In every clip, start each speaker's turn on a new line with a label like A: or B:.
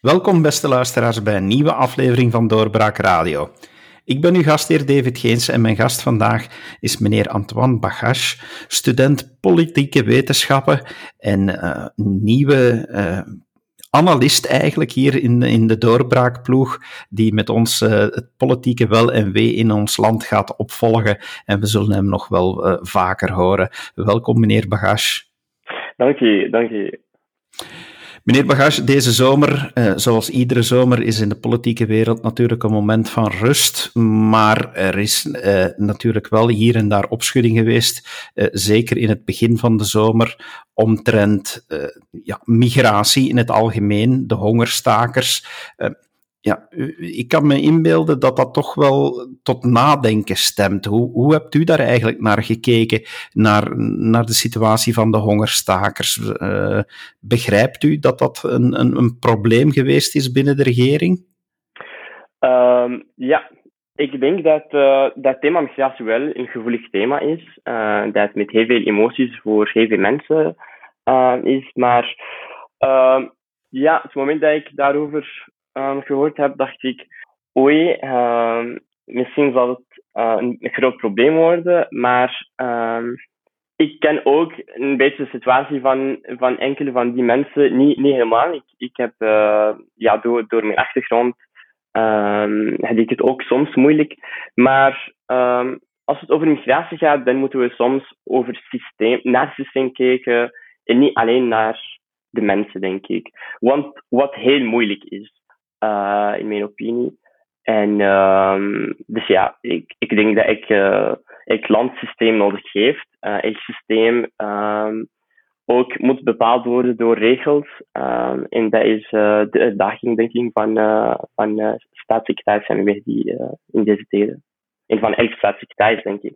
A: Welkom, beste luisteraars, bij een nieuwe aflevering van Doorbraak Radio. Ik ben uw gastheer David Geens en mijn gast vandaag is meneer Antoine Bagache, student politieke wetenschappen en uh, nieuwe uh, analist eigenlijk hier in, in de doorbraakploeg, die met ons uh, het politieke wel en wee in ons land gaat opvolgen. En we zullen hem nog wel vaker horen. Welkom, meneer Bagache.
B: Dank je, dank je.
A: Meneer Bagage, deze zomer, eh, zoals iedere zomer, is in de politieke wereld natuurlijk een moment van rust. Maar er is eh, natuurlijk wel hier en daar opschudding geweest, eh, zeker in het begin van de zomer, omtrent ja, migratie in het algemeen, de hongerstakers. Eh, ja, ik kan me inbeelden dat dat toch wel tot nadenken stemt. Hoe, hoe hebt u daar eigenlijk naar gekeken, naar, naar de situatie van de hongerstakers? Uh, begrijpt u dat dat een, een, een, probleem geweest is binnen de regering?
B: Um, ja, ik denk dat uh, dat thema migratie wel een gevoelig thema is. Uh, dat met heel veel emoties voor heel veel mensen is. Maar ehm, ja, het moment dat ik daarover um, gehoord heb, dacht ik, oei, um, misschien zal het uh, een groot probleem worden, maar um, ik ken ook een beetje de situatie van, van enkele van die mensen niet, niet helemaal. Ik, ik heb, uh, ja, door, door mijn achtergrond heb ik het ook soms moeilijk. Maar als het over migratie gaat, dan moeten we soms over systeem, naar het systeem kijken en niet alleen naar de mensen, denk ik. Want wat heel moeilijk is, uh, in mijn opinie. En um, dus ja, ik, ik denk dat ik, uh, ik landsysteem nodig heeft. Uh, elk systeem um, ook moet bepaald worden door regels. Um, en dat is de uitdaging, denk ik, van, van staatssecretaris en die, in deze tijden. En van elk staatssecretaris, denk ik.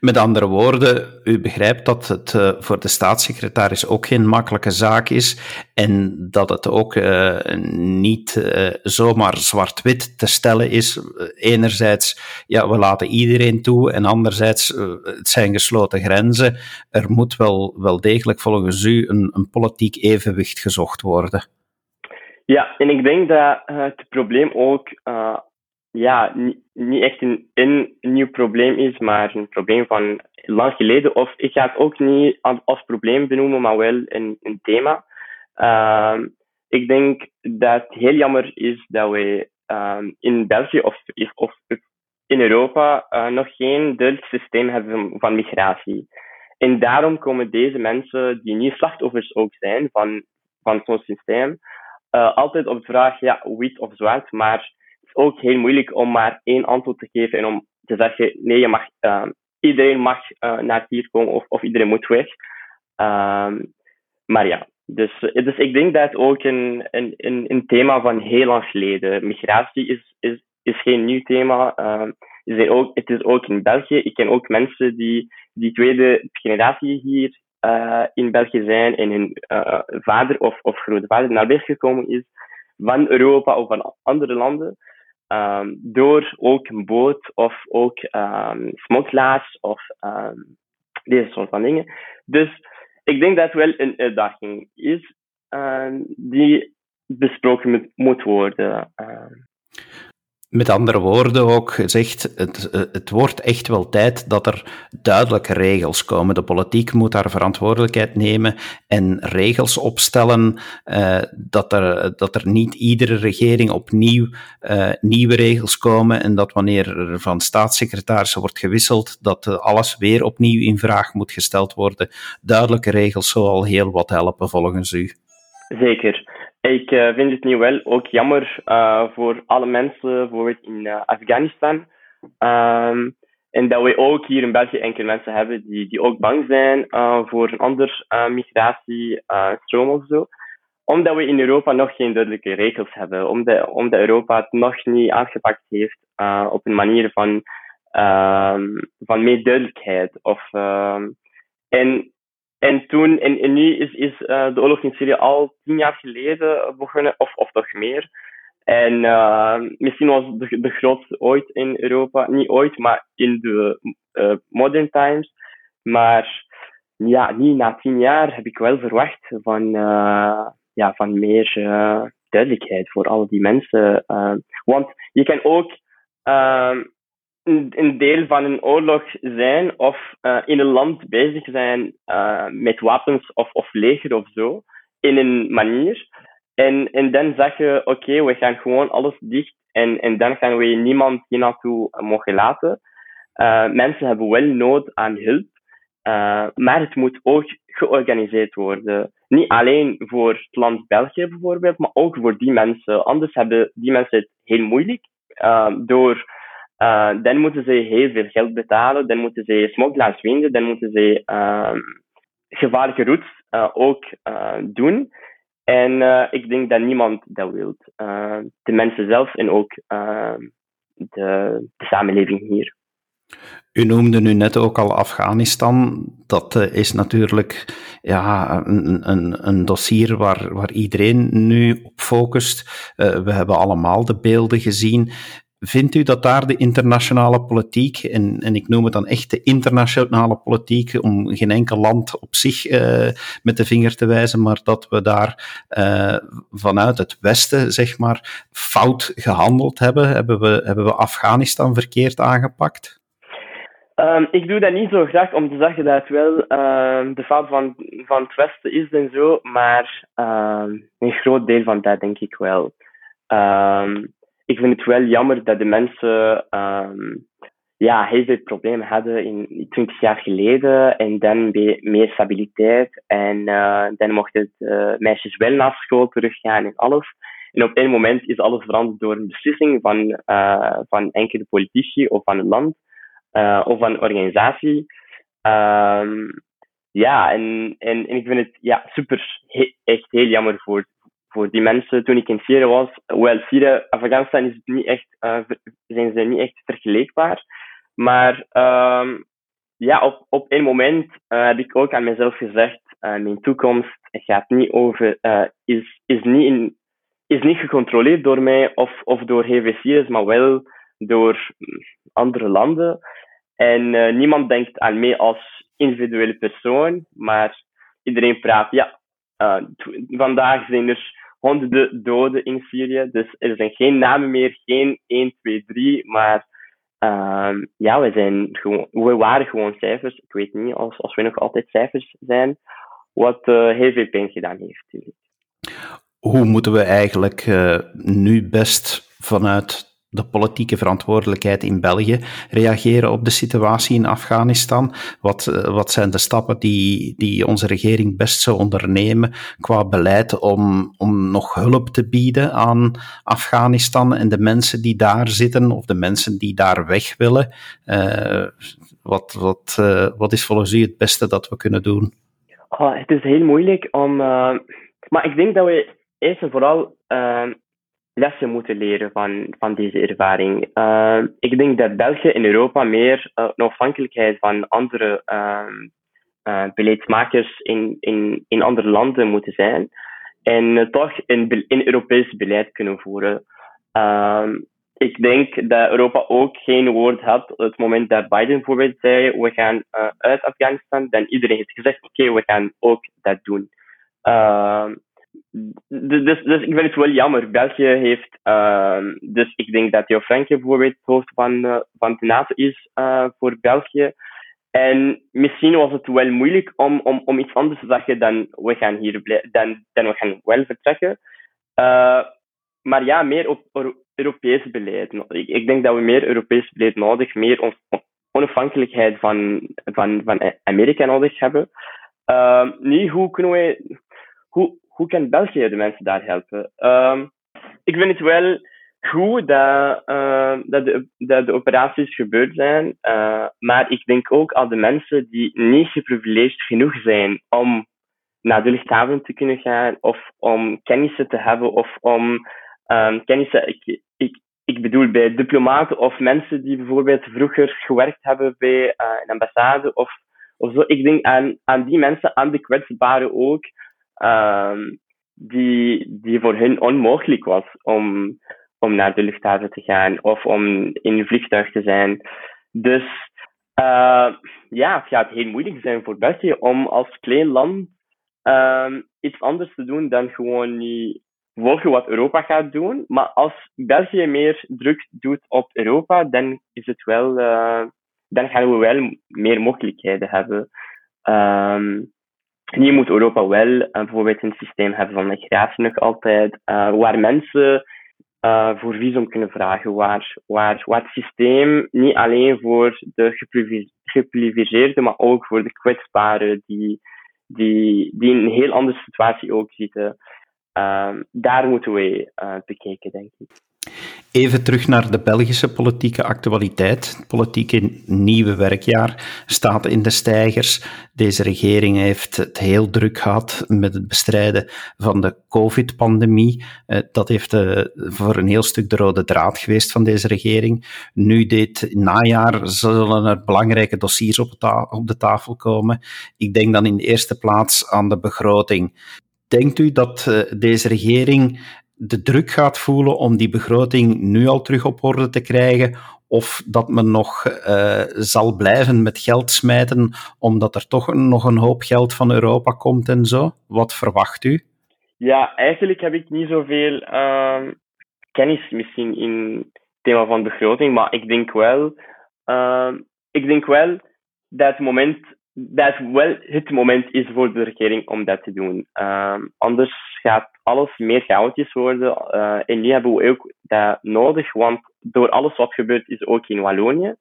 A: Met andere woorden, u begrijpt dat het uh, voor de staatssecretaris ook geen makkelijke zaak is en dat het ook uh, niet uh, zomaar zwart-wit te stellen is. Enerzijds, ja, we laten iedereen toe en anderzijds, het zijn gesloten grenzen. Er moet wel, wel degelijk volgens u een, een politiek evenwicht gezocht worden.
B: Ja, en ik denk dat het probleem ook ja, niet echt een, een nieuw probleem is, maar een probleem van lang geleden. Of ik ga het ook niet als probleem benoemen, maar wel een, een thema. Uh, ik denk dat het heel jammer is dat wij um, in België of, of in Europa uh, nog geen duidelijk systeem hebben van migratie. En daarom komen deze mensen, die niet slachtoffers ook zijn van, van zo'n systeem, uh, altijd op de vraag, ja, wit of zwart, maar ook heel moeilijk om maar één antwoord te geven en om te zeggen, nee, je mag, uh, iedereen mag uh, naar hier komen of, of iedereen moet weg. Um, maar ja, dus, dus ik denk dat het ook een, een, een, thema van heel lang geleden. Migratie is, is, is geen nieuw thema. Uh, is ook, het is ook in België. Ik ken ook mensen die, die tweede generatie hier uh, in België zijn en hun uh, vader of, of grootvader naar België gekomen is van Europa of van andere landen. Um, door ook een boot of ook um, smokkelaars of um, deze soort van dingen. Dus ik denk dat wel een uitdaging is die besproken moet worden.
A: Met andere woorden ook gezegd, het, het wordt echt wel tijd dat er duidelijke regels komen. De politiek moet daar verantwoordelijkheid nemen en regels opstellen, uh, dat, er, dat er niet iedere regering opnieuw uh, nieuwe regels komen en dat wanneer er van staatssecretarissen wordt gewisseld, dat alles weer opnieuw in vraag moet gesteld worden. Duidelijke regels zou al heel wat helpen volgens u.
B: Zeker. Ik uh, vind het nu wel ook jammer uh, voor alle mensen, bijvoorbeeld in uh, Afghanistan. Um, en dat we ook hier in België enkele mensen hebben die, die ook bang zijn voor een ander migratiestroom of zo. Omdat we in Europa nog geen duidelijke regels hebben. Omdat, omdat Europa het nog niet aangepakt heeft op een manier van, um, van meer duidelijkheid. Of, um, en en toen, en, en nu is, is uh, de oorlog in Syrië al tien jaar geleden begonnen, of, of toch meer. En uh, misschien was de, de grootste ooit in Europa, niet ooit, maar in de uh, modern times. Maar ja, niet na tien jaar heb ik wel verwacht van, ja, van meer duidelijkheid voor al die mensen. want je kan ook een, deel van een oorlog zijn of in een land bezig zijn met wapens of, of leger of zo, in een manier. En, en dan zeg je, oké, we gaan gewoon alles dicht en, en dan gaan we niemand hier naartoe mogen laten. Uh, mensen hebben wel nood aan hulp, maar het moet ook georganiseerd worden. Niet alleen voor het land België bijvoorbeeld, maar ook voor die mensen. Anders hebben die mensen het heel moeilijk. Uh, door, dan moeten ze heel veel geld betalen, dan moeten ze smokkelaars vinden, dan moeten ze ehm, gevaarlijke routes ook doen. En uh, ik denk dat niemand dat wil. Uh, de mensen zelf en ook uh, de, de, samenleving hier.
A: U noemde nu net ook al Afghanistan. Dat is natuurlijk ja, een, een, een dossier waar, waar iedereen nu op focust. we hebben allemaal de beelden gezien. Vindt u dat daar de internationale politiek, en, en ik noem het dan echt de internationale politiek, om geen enkel land op zich uh, met de vinger te wijzen, maar dat we daar uh, vanuit het Westen, zeg maar, fout gehandeld hebben? Hebben we, hebben we Afghanistan verkeerd aangepakt?
B: Um, ik doe dat niet zo graag om te zeggen dat het wel uh, de fout van, van het Westen is en zo, maar een groot deel van dat denk ik wel. Ik vind het wel jammer dat de mensen um, ja, heel veel problemen hadden in 20 jaar geleden en dan meer stabiliteit en uh, dan mochten de meisjes wel naar school teruggaan en alles. En op een moment is alles veranderd door een beslissing van, uh, van enkele politici of van een land of van een organisatie. Um, ja, en, en, en ik vind het ja, super, echt heel jammer voor, voor die mensen toen ik in Syrië was, wel Syrië, Afghanistan is niet echt, uh, zijn ze niet echt vergelijkbaar. Maar um, ja, op, op een moment uh, heb ik ook aan mezelf gezegd, uh, mijn toekomst gaat niet over, is, is, niet in, is niet gecontroleerd door mij of, of door GVC's, maar wel door andere landen. En niemand denkt aan mij als individuele persoon, maar iedereen praat, ja, vandaag zijn er honderden doden in Syrië. Dus er zijn geen namen meer, geen 1, 2, 3, maar uh, ja, we, zijn we waren gewoon cijfers. Ik weet niet als, als we nog altijd cijfers zijn, wat uh, heel veel pijn gedaan heeft.
A: Hoe moeten we eigenlijk uh, nu best vanuit de politieke verantwoordelijkheid in België reageren op de situatie in Afghanistan? Wat, eh, wat zijn de stappen die, die onze regering best zou ondernemen qua beleid om, om nog hulp te bieden aan Afghanistan en de mensen die daar zitten of de mensen die daar weg willen? Uh, wat, wat, uh, wat is volgens u het beste dat we kunnen doen?
B: Oh, het is heel moeilijk om. maar ik denk dat we eerst en vooral lessen moeten leren van, van deze ervaring. Uh, ik denk dat België in Europa meer uh, een afhankelijkheid van andere uh, beleidsmakers in, in, in andere landen moeten zijn. En toch een, een Europees beleid kunnen voeren. Ehm, ik denk dat Europa ook geen woord had op het moment dat Biden bijvoorbeeld zei: we gaan uit Afghanistan. Dan iedereen heeft gezegd: oké, we gaan ook dat doen. Ehm, dus, dus, dus ik vind het wel jammer. België heeft, uh, dus ik denk dat Theo Franke bijvoorbeeld het hoofd van, uh, van de NATO is uh, voor België. En misschien was het wel moeilijk om, om, om iets anders te zeggen dan we gaan hier dan, dan we gaan wel vertrekken. Uh, maar ja, meer op Europees beleid. Ik, ik denk dat we meer Europees beleid nodig, meer on, onafhankelijkheid van, van, van Amerika nodig hebben. Uh, nu, hoe kunnen we, hoe, hoe kan België de mensen daar helpen? Um, ik vind het wel goed dat, uh, dat, de, dat de operaties gebeurd zijn, uh, maar ik denk ook aan de mensen die niet geprivilegeerd genoeg zijn om naar de luchthaven te kunnen gaan of om kennissen te hebben of om um, kennissen. Ik, ik, ik bedoel bij diplomaten of mensen die bijvoorbeeld vroeger gewerkt hebben bij uh, een ambassade of, of zo. Ik denk aan, aan die mensen, aan de kwetsbaren ook um, die, die voor hun onmogelijk was om, om naar de luchthaven te gaan of om in een vliegtuig te zijn. Dus uh, ja, het gaat heel moeilijk zijn voor België om als klein land uh, iets anders te doen dan gewoon niet volgen wat Europa gaat doen. Maar als België meer druk doet op Europa, dan is het wel, uh, dan gaan we wel meer mogelijkheden hebben. Um, hier moet Europa wel uh, bijvoorbeeld een systeem hebben van migratie nog altijd, uh, waar mensen uh, voor visum kunnen vragen, waar, waar, waar het systeem niet alleen voor de geprivilegeerden, maar ook voor de kwetsbaren die, die, die in een heel andere situatie ook zitten. Um, daar moeten we bekijken, denk ik.
A: Even terug naar de Belgische politieke actualiteit. Het politieke nieuwe werkjaar staat in de stijgers. Deze regering heeft het heel druk gehad met het bestrijden van de COVID-pandemie. Eh, dat heeft eh, voor een heel stuk de rode draad geweest van deze regering. Nu, dit najaar, zullen er belangrijke dossiers op de tafel komen. Ik denk dan in de eerste plaats aan de begroting. Denkt u dat eh, deze regering de druk gaat voelen om die begroting nu al terug op orde te krijgen, of dat men nog uh, zal blijven met geld smijten, omdat er toch nog een hoop geld van Europa komt en zo? Wat verwacht u?
B: Ja, eigenlijk heb ik niet zoveel uh, kennis misschien in het thema van begroting, maar ik denk wel, uh, ik denk wel dat moment dat wel het moment is voor de regering om dat te doen. Uh, anders gaat alles meer chaotisch worden. Uh, en nu hebben we ook dat nodig, want door alles wat gebeurt is ook in Wallonië.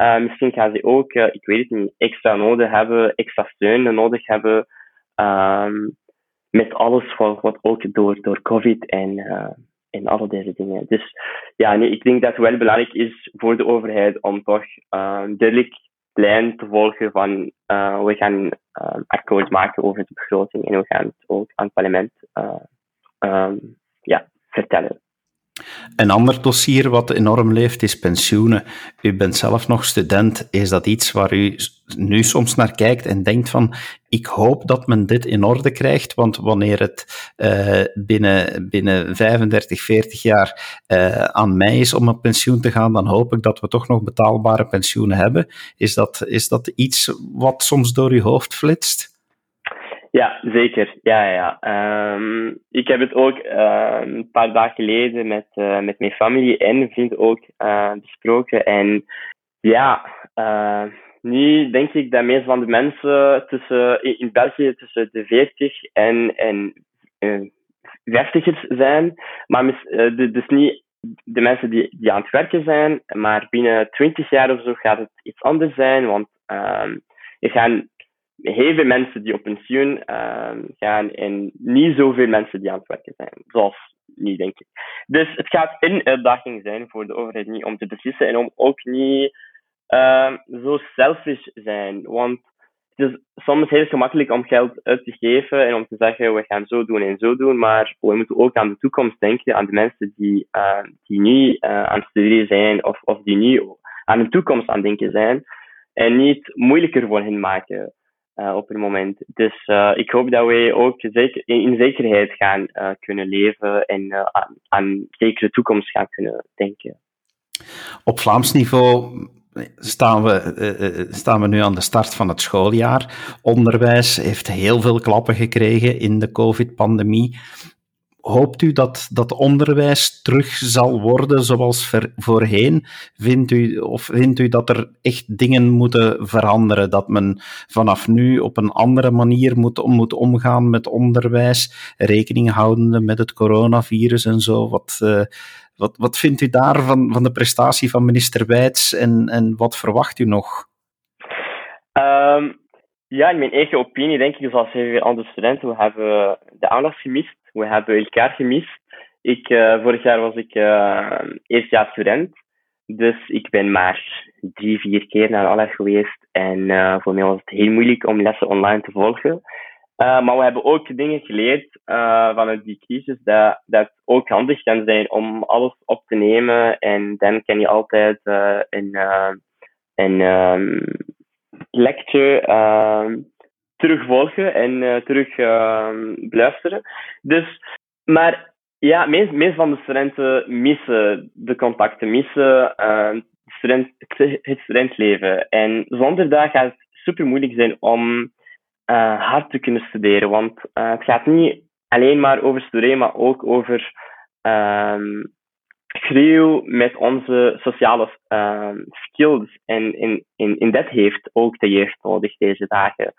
B: Uh, misschien gaan ze ook, uh, ik weet het niet, extra nodig hebben, extra steun nodig hebben. Um, met alles wat, wat ook door, door COVID en, en alle deze dingen. Dus ja, nee, ik denk dat het wel belangrijk is voor de overheid om toch duidelijk lijn te volgen van uh, we gaan akkoord maken over de begroting en we gaan het ook aan het parlement um, ja, vertellen.
A: Een ander dossier wat enorm leeft is pensioenen. U bent zelf nog student. Is dat iets waar u nu soms naar kijkt en denkt van, ik hoop dat men dit in orde krijgt, want wanneer het uh, binnen, binnen 35, 40 jaar uh, aan mij is om op pensioen te gaan, dan hoop ik dat we toch nog betaalbare pensioenen hebben. Is dat, is dat iets wat soms door uw hoofd flitst?
B: Ja, zeker. Ja, ja. Um, ik heb het ook uh, een paar dagen geleden met, uh, met mijn familie en vrienden ook uh, besproken. En ja, nu denk ik dat meest van de mensen tussen, in, België tussen de 40 en, en 50 zijn. Maar dus niet de mensen die, die aan het werken zijn, maar binnen 20 jaar of zo gaat het iets anders zijn. Want er gaan heel veel mensen die op pensioen uh, gaan en niet zoveel mensen die aan het werken zijn. Zoals niet, denk ik. Dus het gaat een uitdaging zijn voor de overheid niet om te beslissen en om ook niet uh, zo selfish zijn. Want het is soms heel gemakkelijk om geld uit te geven en om te zeggen we gaan zo doen en zo doen, maar we moeten ook aan de toekomst denken, aan de mensen die, uh, die nu uh, aan het studeren zijn of, of die nu aan de toekomst aan het denken zijn en niet moeilijker voor hen maken uh, op het moment. Dus uh, ik hoop dat wij ook zeker, in zekerheid gaan uh, kunnen leven en aan, aan zekere toekomst gaan kunnen denken.
A: Op Vlaams niveau staan we, staan we nu aan de start van het schooljaar. Onderwijs heeft heel veel klappen gekregen in de COVID-pandemie. Hoopt u dat dat onderwijs terug zal worden zoals voorheen? Vindt u, of vindt u dat er echt dingen moeten veranderen? Dat men vanaf nu op een andere manier moet, moet omgaan met onderwijs, rekening houdende met het coronavirus en zo? Wat, uh, wat, wat vindt u daar van, van de prestatie van minister Wijts en, en wat verwacht u nog?
B: Um, ja, in mijn eigen opinie denk ik, zoals heel veel andere studenten, we hebben de aandacht gemist we hebben elkaar gemist. Ik, uh, vorig jaar was ik uh, eerstejaars student. Dus ik ben maar drie, vier keer naar Aller geweest. En voor mij was het heel moeilijk om lessen online te volgen. maar we hebben ook dingen geleerd vanuit die crisis dat, dat ook handig kan zijn om alles op te nemen. En dan kan je altijd een, um, lecture terugvolgen en uh, terug beluisteren. Dus, maar ja, meest, meest van de studenten missen de contacten, missen uh, student, het studentleven. En zonder dat gaat het super moeilijk zijn om hard te kunnen studeren. Want het gaat niet alleen maar over studeren, maar ook over groei met onze sociale um, skills. En in, in, in dat heeft ook de jeugd nodig deze dagen.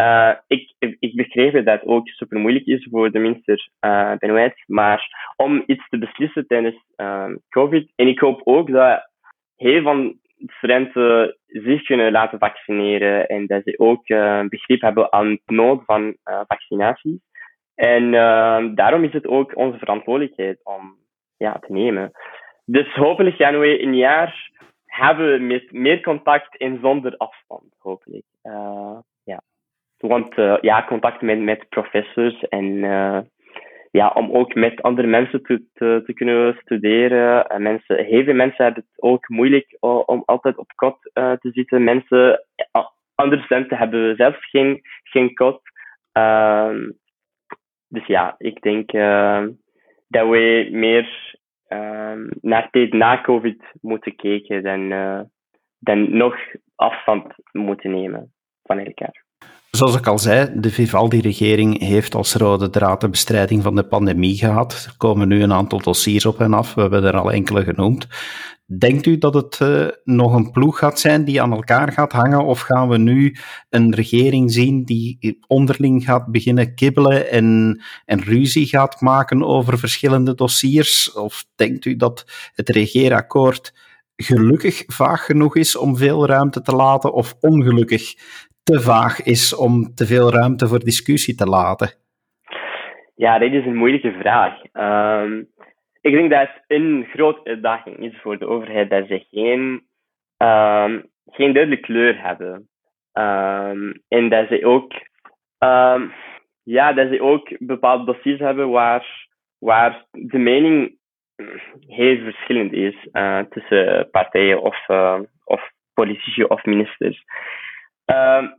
B: Uh, ik, ik begreep dat het ook super moeilijk is voor de minister uh, Benoit, maar om iets te beslissen tijdens uh, COVID. En ik hoop ook dat heel van studenten zich kunnen laten vaccineren en dat ze ook uh, begrip hebben aan het nood van vaccinaties. En uh, daarom is het ook onze verantwoordelijkheid om ja, te nemen. Dus hopelijk gaan we een jaar hebben met meer contact en zonder afstand, hopelijk. ja. Want ja, contact met, met professors en ja, om ook met andere mensen te, te, te kunnen studeren. En mensen, heel veel mensen hebben het ook moeilijk om altijd op kot te zitten. Mensen, andere studenten hebben zelfs geen, geen kot. Uh, dus ja, ik denk dat we meer ehm, naar tijd na COVID moeten kijken dan, eh, dan nog afstand moeten nemen van elkaar.
A: Zoals ik al zei, de Vivaldi-regering heeft als rode draad de bestrijding van de pandemie gehad. Er komen nu een aantal dossiers op en af, we hebben er al enkele genoemd. Denkt u dat het uh, nog een ploeg gaat zijn die aan elkaar gaat hangen, of gaan we nu een regering zien die onderling gaat beginnen kibbelen en, en ruzie gaat maken over verschillende dossiers? Of denkt u dat het regeerakkoord gelukkig vaag genoeg is om veel ruimte te laten, of ongelukkig te vaag is om te veel ruimte voor discussie te laten?
B: Ja, dit is een moeilijke vraag. Um, ik denk dat het een grote uitdaging is voor de overheid dat ze geen, um, geen duidelijke kleur hebben. Um, en dat ze ook, ja, dat ze ook bepaalde dossiers hebben waar, waar de mening heel verschillend is uh, tussen partijen of, uh, of politici of ministers.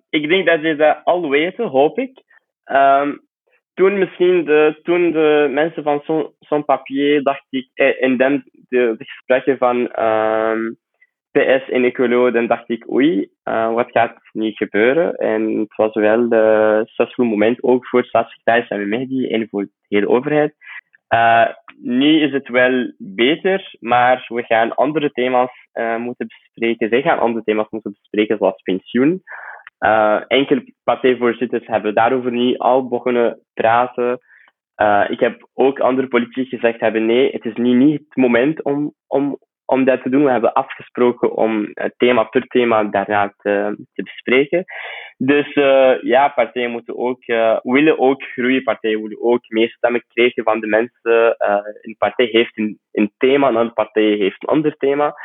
B: Ik denk dat ze dat al weten, hoop ik. Um, toen misschien de, toen de mensen van zo'n zo papier, dacht ik, eh, en dan de, gesprekken van um, PS en Ecolo, dan dacht ik, oei, uh, wat gaat niet gebeuren? En het was wel een stressvol moment, ook voor staatssecretaris en Mehdi en voor de hele overheid. Uh, nu is het wel beter, maar we gaan andere thema's moeten bespreken. Zij gaan andere thema's moeten bespreken, zoals pensioen. Uh, enkele partijvoorzitters hebben daarover niet al begonnen praten. Uh, ik heb ook andere politici gezegd hebben, nee, het is nu niet het moment om, om, om dat te doen. We hebben afgesproken om thema per thema daarna te, te bespreken. Dus ja, partijen moeten ook, willen ook groeien. Partijen willen ook meer stemmen krijgen van de mensen. een partij heeft een, een thema, een andere partij heeft een ander thema.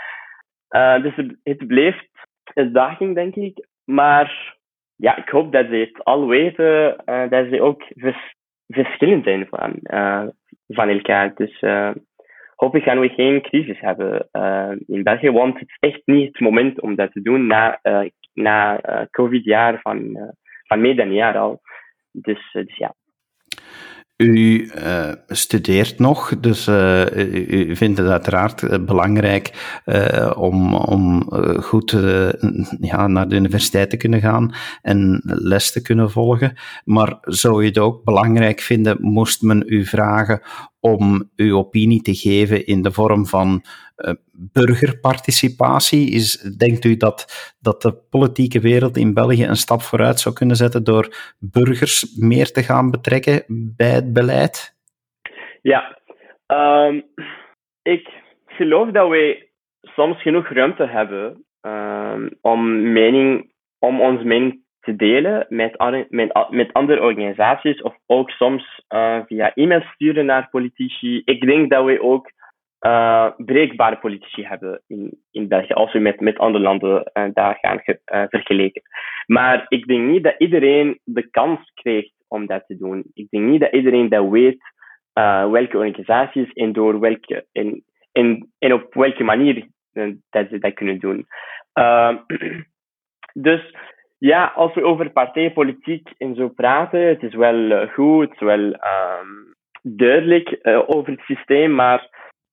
B: dus het, het blijft een daging, denk ik. Maar ja, ik hoop dat ze het al weten, uh, dat ze ook vers verschillend zijn van, uh, van elkaar. Dus uh, hopelijk gaan we geen crisis hebben in België, want het is echt niet het moment om dat te doen na, na COVID-jaar van, van meer dan een jaar al. Dus, dus ja.
A: U uh, studeert nog, dus uh, u, vindt het uiteraard eh, belangrijk uh, om, om goed ja, naar de universiteit te kunnen gaan en les te kunnen volgen. Maar zou u het ook belangrijk vinden, moest men u vragen om uw opinie te geven in de vorm van uh, burgerparticipatie? Is, denkt u dat, dat de politieke wereld in België een stap vooruit zou kunnen zetten door burgers meer te gaan betrekken bij het beleid?
B: Ja, um, ik geloof dat wij soms genoeg ruimte hebben um, om, mening, om onze mening te delen met, met, met andere organisaties of ook soms uh, via e-mail sturen naar politici. Ik denk dat we ook uh, breekbare politici hebben in, in België, als we met, met andere landen uh, daar gaan ge, vergelijken. Maar ik denk niet dat iedereen de kans krijgt om dat te doen. Ik denk niet dat iedereen dat weet welke organisaties en door welke en, en, en op welke manier dat ze dat kunnen doen. dus ja, als we over partijpolitiek en zo praten, het is wel uh, goed, het is wel um, duidelijk uh, over het systeem, maar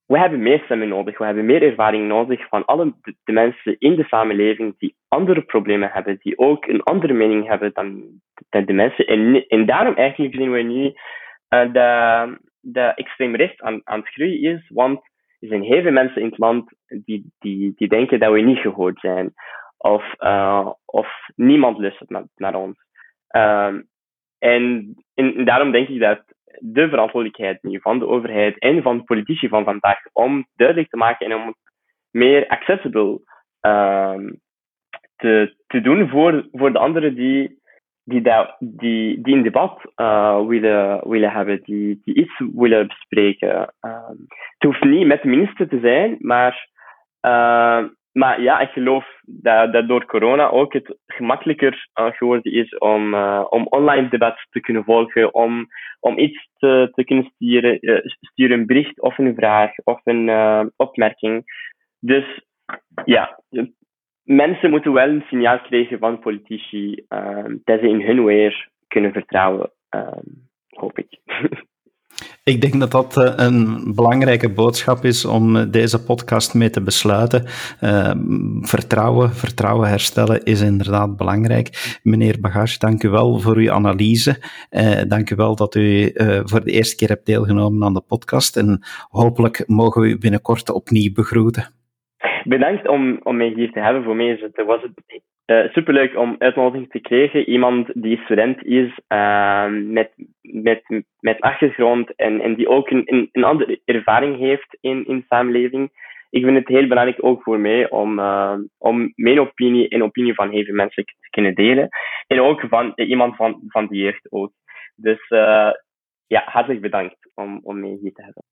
B: we hebben meer stemmen nodig. We hebben meer ervaring nodig van alle de mensen in de samenleving die andere problemen hebben, die ook een andere mening hebben dan, dan de mensen. En, en daarom eigenlijk zien we nu de, de extreem rechts aan, aan het groeien is, want er zijn heel veel mensen in het land die, die, die denken dat we niet gehoord zijn. Of, uh, of niemand luistert naar, naar ons. Um, en, en, daarom denk ik dat de verantwoordelijkheid nu van de overheid en van de politici van vandaag om duidelijk te maken en om het meer accessible um, te, te doen voor, voor de anderen die, die, dat, die, die een debat uh, willen, willen hebben, die, die iets willen bespreken. Uh, het hoeft niet met de minister te zijn, maar, maar ja, ik geloof dat, dat door corona ook het gemakkelijker geworden is om, om online debat te kunnen volgen, om, om iets te, te kunnen sturen, sturen, een bericht of een vraag of een opmerking. Dus ja, mensen moeten wel een signaal krijgen van politici dat ze in hun weer kunnen vertrouwen, hoop ik.
A: Ik denk dat dat eh, een belangrijke boodschap is om eh, deze podcast mee te besluiten. Uh, vertrouwen, vertrouwen herstellen is inderdaad belangrijk. Meneer Bagage, dank u wel voor uw analyse. Dank u wel dat u voor de eerste keer hebt deelgenomen aan de podcast. En hopelijk mogen we u binnenkort opnieuw begroeten
B: bedankt om, om mij hier te hebben. Voor mij is het, was het uh, superleuk om uitnodiging te krijgen. Iemand die student is, uh, met, met, met achtergrond en, en die ook een, een, andere ervaring heeft in, in samenleving. Ik vind het heel belangrijk ook voor mij om, uh, om mijn opinie en opinie van heel veel mensen te kunnen delen. En ook van iemand van, van die jeugd ook. Dus ja, hartelijk bedankt om, om mij hier te hebben.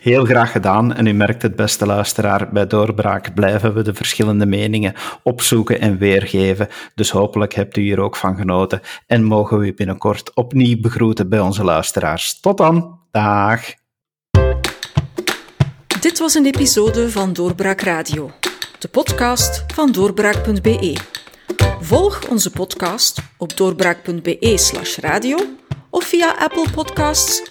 A: Heel graag gedaan. En u merkt het, beste luisteraar, bij Doorbraak blijven we de verschillende meningen opzoeken en weergeven. Dus hopelijk hebt u hier ook van genoten en mogen we u binnenkort opnieuw begroeten bij onze luisteraars. Tot dan. Dag.
C: Dit was een episode van Doorbraak Radio, de podcast van doorbraak.be. Volg onze podcast op doorbraak.be/radio of via Apple Podcasts,